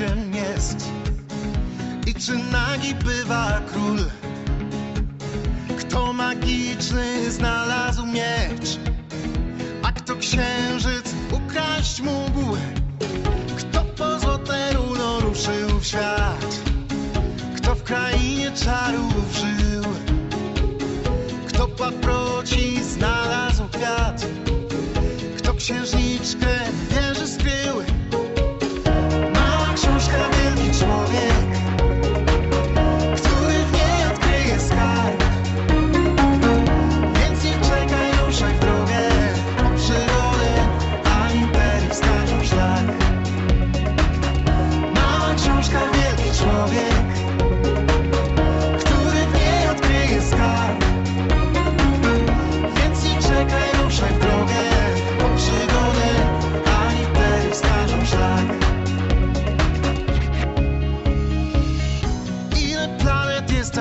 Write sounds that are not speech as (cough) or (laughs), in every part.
wiem, a kto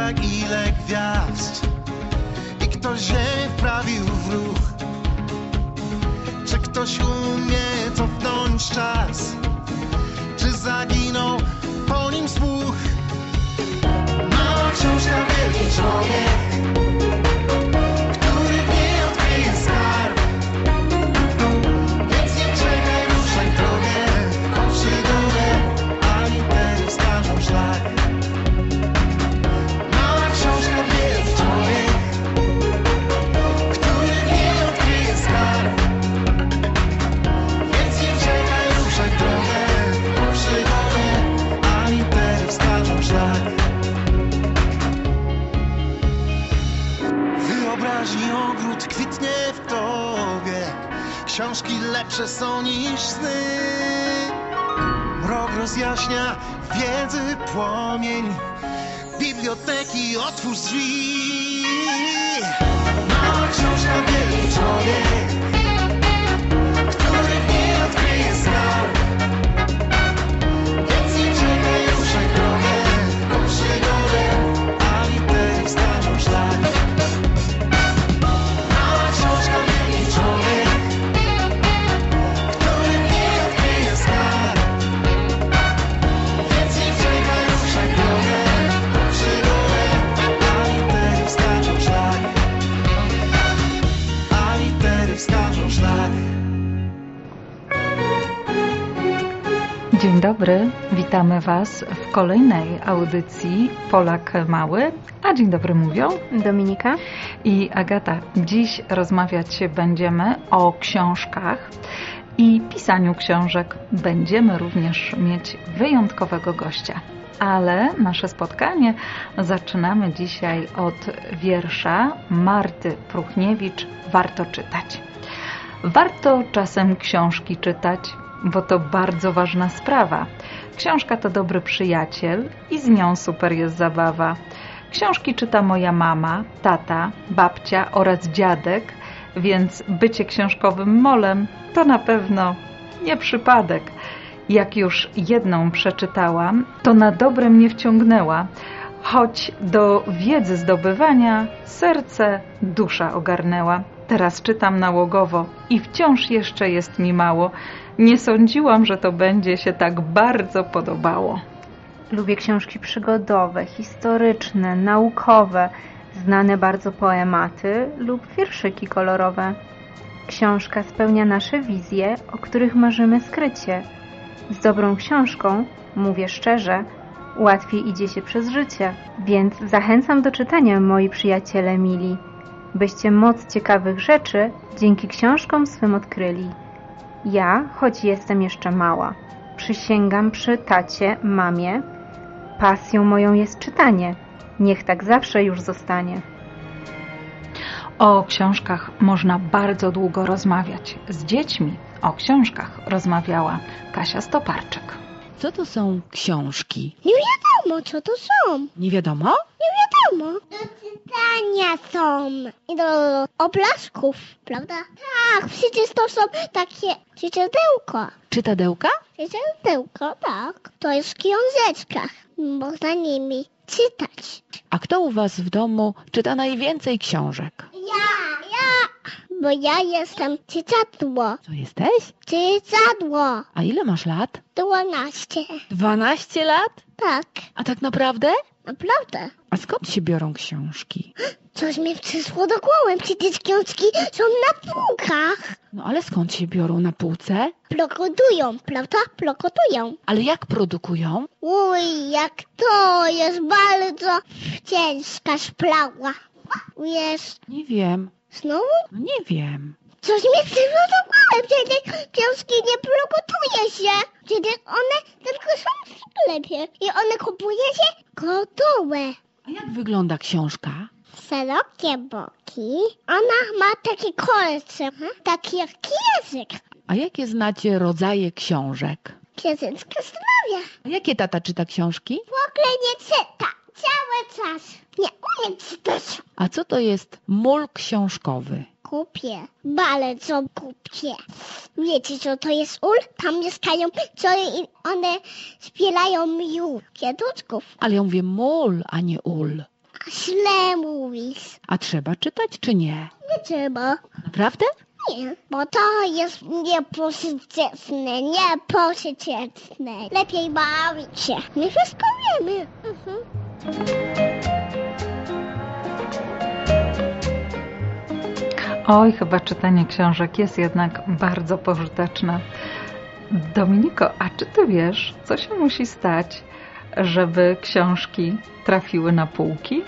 tak, ile gwiazd. I kto ziemię wprawił w ruch. Czy ktoś umie cofnąć czas? Czy zaginął po nim słuch? Mała książka, wielki człowiek Rozjaśnia wiedzy płomień, biblioteki otwórz drzwi. Książka, wielki człowiek, Was w kolejnej audycji Polak Mały. A dzień dobry mówią Dominika? i Agata. Dziś rozmawiać będziemy o książkach i pisaniu książek. Będziemy również mieć wyjątkowego gościa. Ale nasze spotkanie zaczynamy dzisiaj od wiersza Marty Pruchniewicz Warto czytać. Warto czasem książki czytać, bo to bardzo ważna sprawa. Książka to dobry przyjaciel i z nią super jest zabawa. Książki czyta moja mama, tata, babcia oraz dziadek, więc bycie książkowym molem to na pewno nie przypadek. Jak już jedną przeczytałam, to na dobre mnie wciągnęła, choć do wiedzy zdobywania serce, dusza ogarnęła. Teraz czytam nałogowo i wciąż jeszcze jest mi mało. Nie sądziłam, że to będzie się tak bardzo podobało. Lubię książki przygodowe, historyczne, naukowe, znane bardzo poematy lub wierszyki kolorowe. Książka spełnia nasze wizje, o których marzymy skrycie. Z dobrą książką, mówię szczerze, łatwiej idzie się przez życie. Więc zachęcam do czytania, moi przyjaciele mili, byście moc ciekawych rzeczy dzięki książkom swym odkryli. Ja, choć jestem jeszcze mała, przysięgam przy tacie, mamie, pasją moją jest czytanie. Niech tak zawsze już zostanie. O książkach można bardzo długo rozmawiać. Z dziećmi o książkach rozmawiała Kasia Stoparczyk. Co to są książki? Nie wiadomo, co to są. Nie wiadomo? Nie wiadomo. Do czytania są. I do obrazków, prawda? Tak, przecież to są takie czytadełko. Czytadełka? Czytadełko, tak. To jest w książeczkach. Można nimi czytać. A kto u was w domu czyta najwięcej książek? Ja. Bo ja jestem czytadło. Co jesteś? Czytadło. A ile masz lat? 12. 12 lat? Tak, A tak naprawdę? naprawdę. A skąd się biorą książki? Coś mi przyszło do głowy. Przecież książki są na półkach. No ale skąd się biorą na półce? Blokodują, prawda? Blokodują. Ale jak produkują? Uj, jak to jest bardzo ciężka sprawa. Wiesz, Nie wiem. Znowu? No nie wiem. Coś do głowy. Przecież książki nie blokuje się. Przecież one tylko są w sklepie. I one kupuje się gotowe. A jak wygląda książka? Szerokie boki. Ona ma takie kolce, taki jak język. A jakie znacie rodzaje książek? Księżycka zdrowia. A jakie tata czyta książki? W ogóle nie czyta. Cały czas. Nie umie czytać. A co to jest mól książkowy? Kupię. Bardzo kupię. Wiecie co to jest ul? Tam mieszkają, co i one zbierają miód. Kieduczków. Ale ja mówię mól, a nie ul. A źle mówisz. A trzeba czytać czy nie? Nie trzeba. Naprawdę? Nie, bo to jest niepożyteczne, niepożyteczne. Lepiej bawić się. My wszystko wiemy. Mhm. Oj, chyba czytanie książek jest jednak bardzo pożyteczne. Dominiko, a czy ty wiesz, co się musi stać, żeby książki trafiły na półki?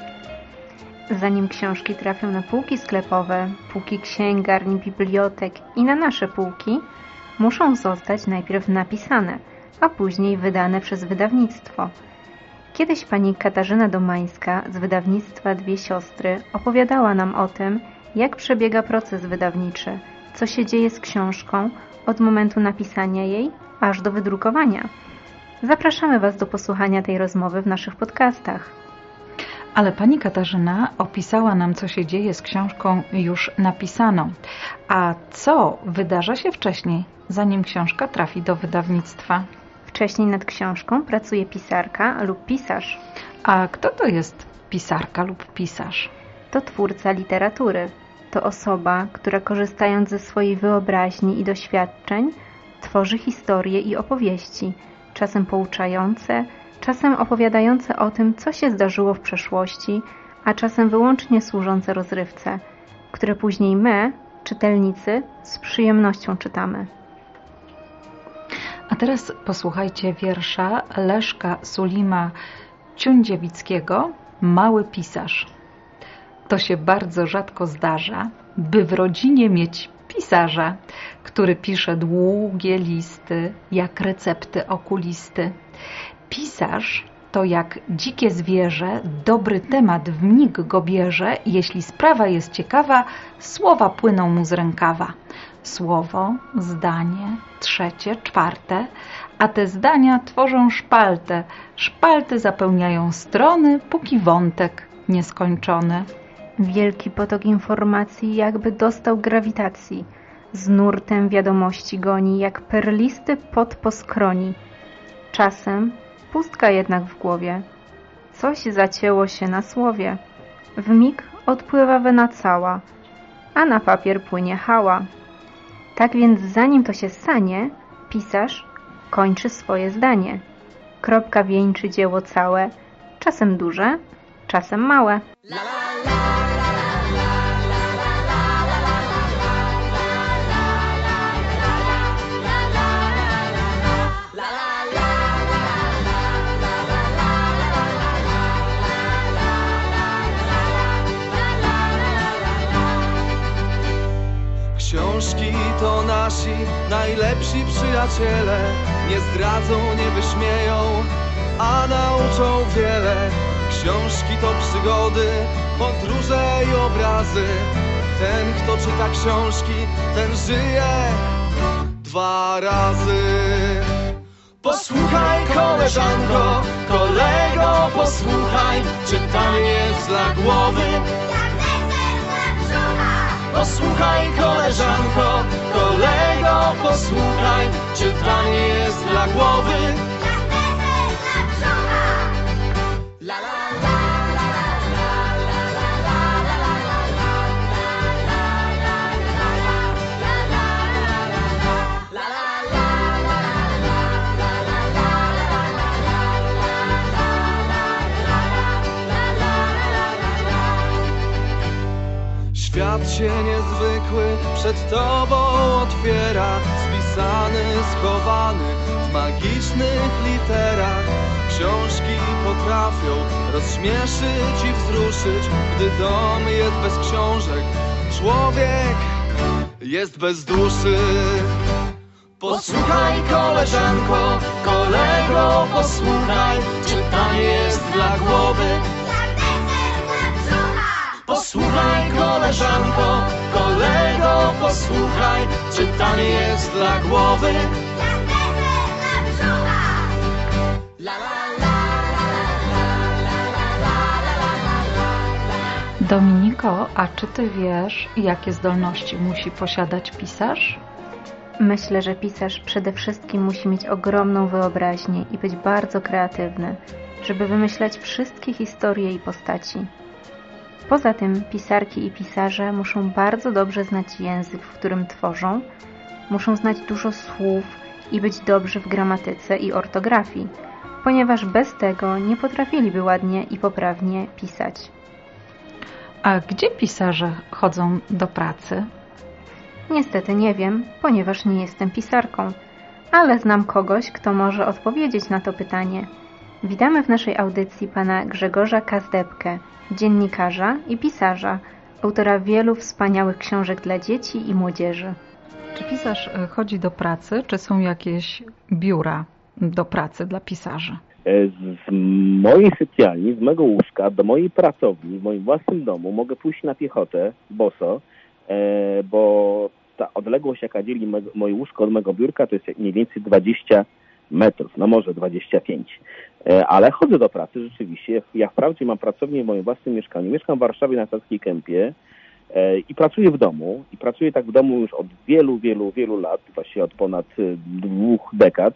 Zanim książki trafią na półki sklepowe, półki księgarni, bibliotek i na nasze półki, muszą zostać najpierw napisane, a później wydane przez wydawnictwo. Kiedyś pani Katarzyna Domańska z wydawnictwa Dwie Siostry opowiadała nam o tym, jak przebiega proces wydawniczy, co się dzieje z książką od momentu napisania jej aż do wydrukowania. Zapraszamy Was do posłuchania tej rozmowy w naszych podcastach. Ale pani Katarzyna opisała nam, co się dzieje z książką już napisaną. A co wydarza się wcześniej, zanim książka trafi do wydawnictwa? Wcześniej nad książką pracuje pisarka lub pisarz. A kto to jest pisarka lub pisarz? To twórca literatury. To osoba, która korzystając ze swojej wyobraźni i doświadczeń tworzy historie i opowieści, czasem pouczające, czasem opowiadające o tym, co się zdarzyło w przeszłości, a czasem wyłącznie służące rozrywce, które później my, czytelnicy, z przyjemnością czytamy. Teraz posłuchajcie wiersza Leszka Sulima Ciundziewickiego Mały pisarz. To się bardzo rzadko zdarza, by w rodzinie mieć pisarza, który pisze długie listy, jak recepty okulisty. Pisarz to jak dzikie zwierzę, dobry temat w mig go bierze, jeśli sprawa jest ciekawa, słowa płyną mu z rękawa. Słowo, zdanie, trzecie, czwarte, a te zdania tworzą szpaltę. Szpalty zapełniają strony, póki wątek nieskończony. Wielki potok informacji jakby dostał grawitacji. Z nurtem wiadomości goni, jak perlisty pot po skroni. Czasem pustka jednak w głowie. Coś zacięło się na słowie. W mig odpływa wena cała, a na papier płynie hała. Tak więc zanim to się stanie, pisarz kończy swoje zdanie. Kropka wieńczy dzieło całe, czasem duże, czasem małe. Najlepsi przyjaciele. Nie zdradzą, nie wyśmieją, a nauczą wiele. Książki to przygody, podróże i obrazy. Ten, kto czyta książki, ten żyje dwa razy. Posłuchaj koleżanko, kolego, posłuchaj. Czytanie dla głowy Posłuchaj koleżanko, kolego posłuchaj Czy pranie jest dla głowy? La, la, la. Świat się nie zwykły przed tobą otwiera Spisany, schowany w magicznych literach. Książki potrafią rozśmieszyć i wzruszyć Gdy dom jest bez książek. Człowiek jest bez duszy. Posłuchaj koleżanko, kolego posłuchaj Czytanie jest dla głowy, dla brzucha Posłuchaj koleżanko, kolego, posłuchaj Czytanie jest dla głowy Dominiko, a czy ty wiesz, jakie zdolności musi posiadać pisarz? Myślę, że pisarz przede wszystkim musi mieć ogromną wyobraźnię i być bardzo kreatywny, żeby wymyślać wszystkie historie i postaci. Poza tym pisarki i pisarze muszą bardzo dobrze znać język, w którym tworzą, muszą znać dużo słów i być dobrzy w gramatyce i ortografii, ponieważ bez tego nie potrafiliby ładnie i poprawnie pisać. A gdzie pisarze chodzą do pracy? Niestety nie wiem, ponieważ nie jestem pisarką, ale znam kogoś, kto może odpowiedzieć na to pytanie. Witamy w naszej audycji pana Grzegorza Kazdebkę, dziennikarza i pisarza, autora wielu wspaniałych książek dla dzieci i młodzieży. Czy pisarz e, chodzi do pracy, czy są jakieś biura do pracy dla pisarzy? E, Z mojej sypialni, z mego łóżka do mojej pracowni, w moim własnym domu mogę pójść na piechotę, boso, e, bo ta odległość, jaka dzieli moje łóżko od mego biurka, to jest mniej więcej 20 metrów, no może 25. E, Ale chodzę do pracy rzeczywiście. Ja wprawdzie mam pracownię w moim własnym mieszkaniu. Mieszkam w Warszawie na Saskiej Kępie e, i pracuję w domu. I pracuję tak w domu już od wielu, wielu, wielu lat, właściwie od ponad e, dwóch dekad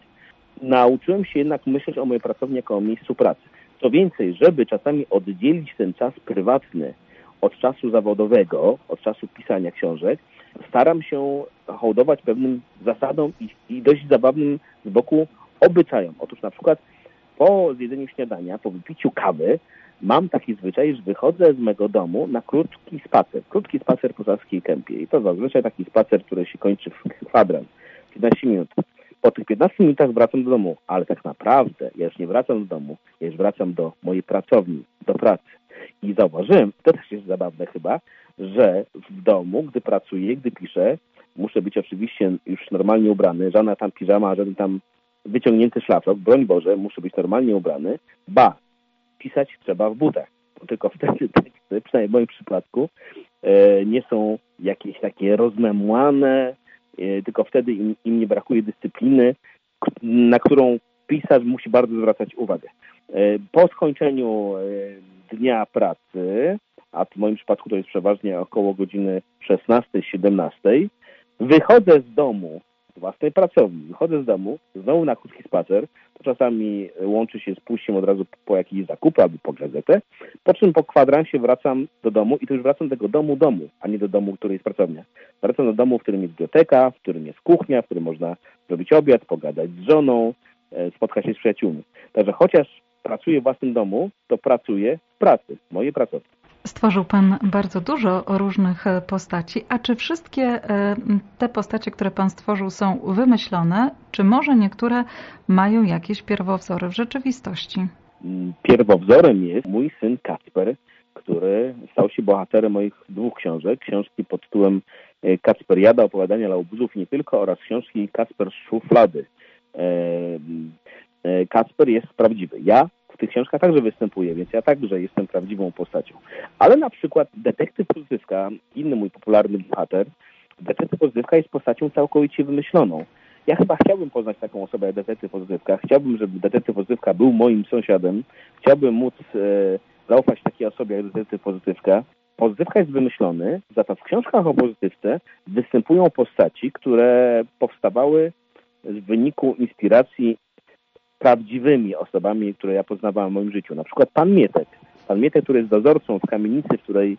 nauczyłem się jednak myśleć o mojej pracowni jako o miejscu pracy. Co więcej, żeby czasami oddzielić ten czas prywatny od czasu zawodowego, od czasu pisania książek, staram się hołdować pewnym zasadom i, i dość zabawnym z boku obyczajom. Otóż na przykład po zjedzeniu śniadania, po wypiciu kawy, mam taki zwyczaj, że wychodzę z mego domu na krótki spacer. Krótki spacer po Saskiej Kępie. I to zazwyczaj taki spacer, który się kończy w (laughs) kwadrans. 15 minut. Po tych 15 minutach wracam do domu, ale tak naprawdę ja już nie wracam do domu, ja już wracam do mojej pracowni, do pracy. I zauważyłem, to też jest zabawne chyba, że w domu, gdy pracuję, gdy piszę, muszę być oczywiście już normalnie ubrany, żadna tam piżama, żaden tam wyciągnięty szlafrok, broń Boże, muszę być normalnie ubrany, ba, pisać trzeba w butach. Bo tylko wtedy (laughs) teksty, przynajmniej w moim przypadku, e, nie są jakieś takie rozmemłane, e, tylko wtedy im, im nie brakuje dyscypliny, na którą pisarz musi bardzo zwracać uwagę. E, Po skończeniu dnia pracy, a w moim przypadku to jest przeważnie około godziny 16-17, wychodzę z domu, własnej pracowni, wychodzę z domu, znowu na krótki spacer, to czasami łączy się z pójściem od razu po jakieś zakupy albo po gazetę, po czym po kwadransie wracam do domu i to już wracam do tego domu domu, a nie do domu, w którym jest pracownia. Wracam do domu, w którym jest biblioteka, w którym jest kuchnia, w którym można zrobić obiad, pogadać z żoną, e, spotkać się z przyjaciółmi. Także chociaż pracuję w własnym domu, to pracuję w pracy, w mojej pracowni. Stworzył Pan bardzo dużo różnych e, postaci, a czy wszystkie e, te postacie, które Pan stworzył są wymyślone, czy może niektóre mają jakieś pierwowzory w rzeczywistości? Mm, Pierwowzorem jest mój syn Kacper, który stał się bohaterem moich dwóch książek. Książki pod tytułem e, Kacperiada, opowiadania laubuzów nie tylko oraz książki Kacper z szuflady. E, Kacper jest prawdziwy. Ja w tych książkach także występuję, więc ja także jestem prawdziwą postacią. Ale na przykład detektyw Pozytywka, inny mój popularny bohater, detektyw Pozytywka jest postacią całkowicie wymyśloną. Ja chyba chciałbym poznać taką osobę jak detektyw Pozytywka. Chciałbym, żeby detektyw Pozytywka był moim sąsiadem. Chciałbym móc e, zaufać takiej osobie jak detektyw Pozytywka. Pozytywka jest wymyślony, za to w książkach o pozytywce występują postaci, które powstawały w wyniku inspiracji prawdziwymi osobami, które ja poznawałem w moim życiu. Na przykład pan Mietek. Pan Mietek, który jest dozorcą w kamienicy, w której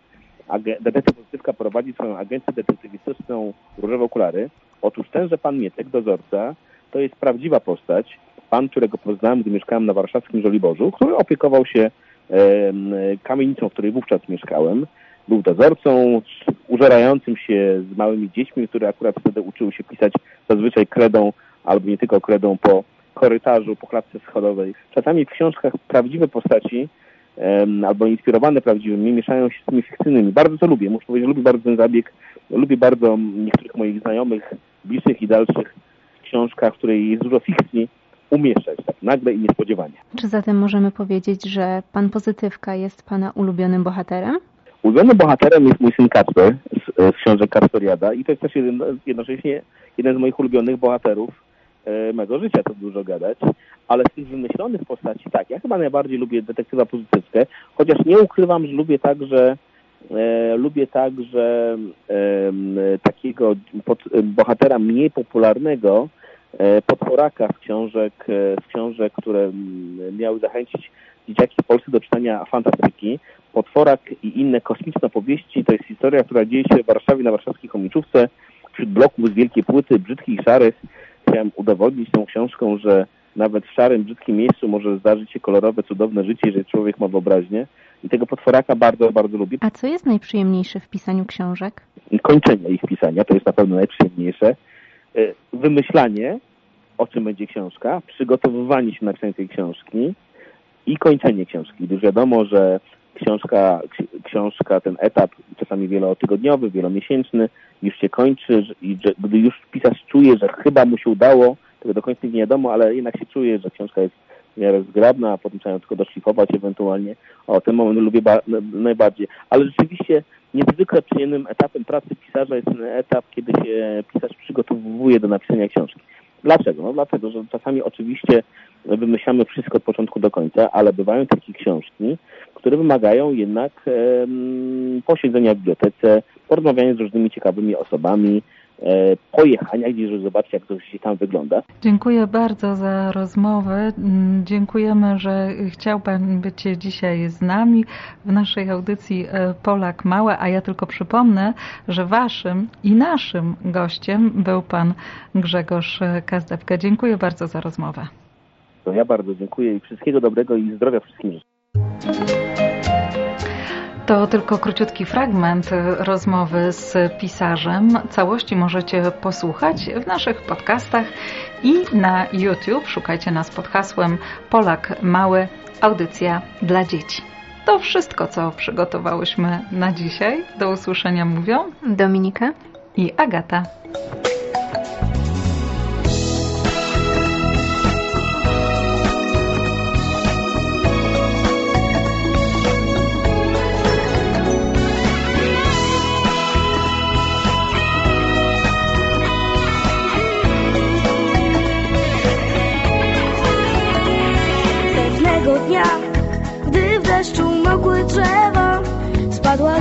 detektyw Pozytywka prowadzi swoją agencję detektywistyczną Różowe Okulary. Otóż tenże pan Mietek, dozorca, to jest prawdziwa postać. Pan, którego poznałem, gdy mieszkałem na warszawskim Żoliborzu, który opiekował się em, kamienicą, w której wówczas mieszkałem. Był dozorcą, użerającym się z małymi dziećmi, które akurat wtedy uczyły się pisać zazwyczaj kredą albo nie tylko kredą po korytarzu, po klatce schodowej. Czasami w książkach prawdziwe postaci albo inspirowane prawdziwymi mieszają się z tymi fikcyjnymi. Bardzo to lubię, muszę powiedzieć, lubię bardzo ten zabieg. Lubię bardzo niektórych moich znajomych, bliższych i dalszych w książkach, w której jest dużo fikcji, umieszczać tak nagle i niespodziewanie. Czy zatem możemy powiedzieć, że pan Pozytywka jest pana ulubionym bohaterem? Ulubionym bohaterem jest mój syn Kacper z, z książek Kacperiada i to jest też jeden, jednocześnie jeden z moich ulubionych bohaterów e, mego życia, to dużo gadać. Ale z tych wymyślonych postaci, tak, ja chyba najbardziej lubię detektywa pozytywkę, chociaż nie ukrywam, że lubię także e, lubię także em, takiego pod, bohatera mniej popularnego, e, potworaka z książek, e, z książek, które miały zachęcić dzieciaki w Polsce do czytania fantastyki. Potworak i inne kosmiczne powieści to jest historia, która dzieje się w Warszawie na warszawskiej chomiczówce wśród bloków z wielkiej płyty, brzydkich szarych. Chciałem udowodnić tą książką, że nawet w szarym, brzydkim miejscu może zdarzyć się kolorowe, cudowne życie, jeżeli człowiek ma wyobraźnię. I tego potworaka bardzo, bardzo lubię. A co jest najprzyjemniejsze w pisaniu książek? Kończenie ich pisania, to jest na pewno najprzyjemniejsze. E, Wymyślanie, o czym będzie książka, przygotowywanie się na napisanie tej książki i kończenie książki, gdyż wiadomo, że książka, ksi- książka, ten etap czasami wielotygodniowy, wielomiesięczny już się kończy i że gdy już pisarz czuje, że chyba mu się udało, tego do końca nie wiadomo, ale jednak się czuje, że książka jest w miarę zgrabna, a potem trzeba ją tylko doszlifować ewentualnie. O, ten moment lubię najbardziej. Ale rzeczywiście niezwykle przyjemnym etapem pracy pisarza jest ten etap, kiedy się pisarz przygotowuje do napisania książki. Dlaczego? No dlatego, że czasami oczywiście wymyślamy wszystko od początku do końca, ale bywają takie książki, które wymagają jednak em, posiedzenia w bibliotece, porozmawiania z różnymi ciekawymi osobami, e, pojechania gdzieś, żeby zobaczyć, jak to się tam wygląda. Dziękuję bardzo za rozmowę. Mm, Dziękujemy, że chciał Pan być dzisiaj z nami w naszej audycji e, Polak Małe, a ja tylko przypomnę, że Waszym i naszym gościem był Pan Grzegorz Kazdewka. Dziękuję bardzo za rozmowę. To ja bardzo dziękuję i wszystkiego dobrego i zdrowia wszystkim. To tylko króciutki fragment rozmowy z pisarzem. Całości możecie posłuchać w naszych podcastach i na YouTube. Szukajcie nas pod hasłem Polak Mały, audycja dla dzieci. To wszystko, co przygotowałyśmy na dzisiaj. Do usłyszenia mówią Dominika? i Agata.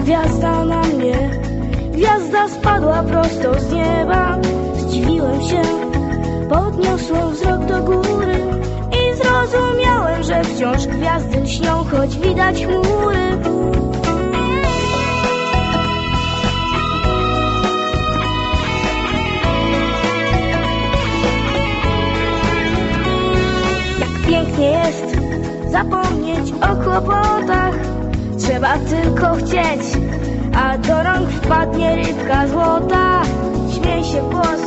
Gwiazda na mnie. Gwiazda spadła prosto z nieba. Zdziwiłem się, podniosłem wzrok do góry i zrozumiałem, że wciąż gwiazdy śnią, choć widać chmury. Pięknie jest zapomnieć o kłopotach. Trzeba tylko chcieć, a do rąk wpadnie rybka złota. Śmiej się głos,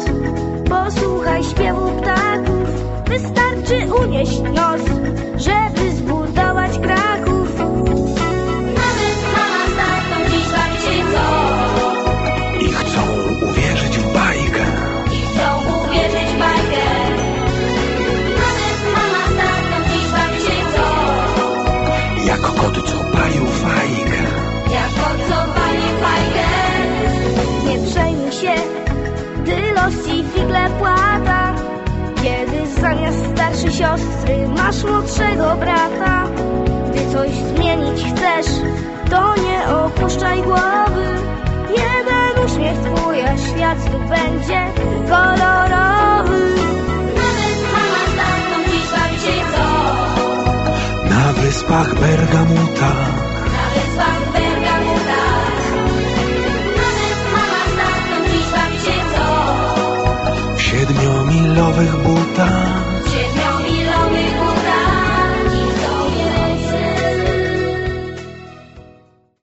posłuchaj śpiewu ptaków. Wystarczy unieść nos, żeby zbudować siostry masz młodszego brata Gdy coś zmienić chcesz, to nie opuszczaj głowy Jeden uśmiech twój, a świat będzie kolorowy Nawet mama z tatą dziś bawi się co Na wyspach Bergamuta. na wyspach Bergamuta. Nawet mama z tatą dziś bawi się co? W siedmiomilowych bólach.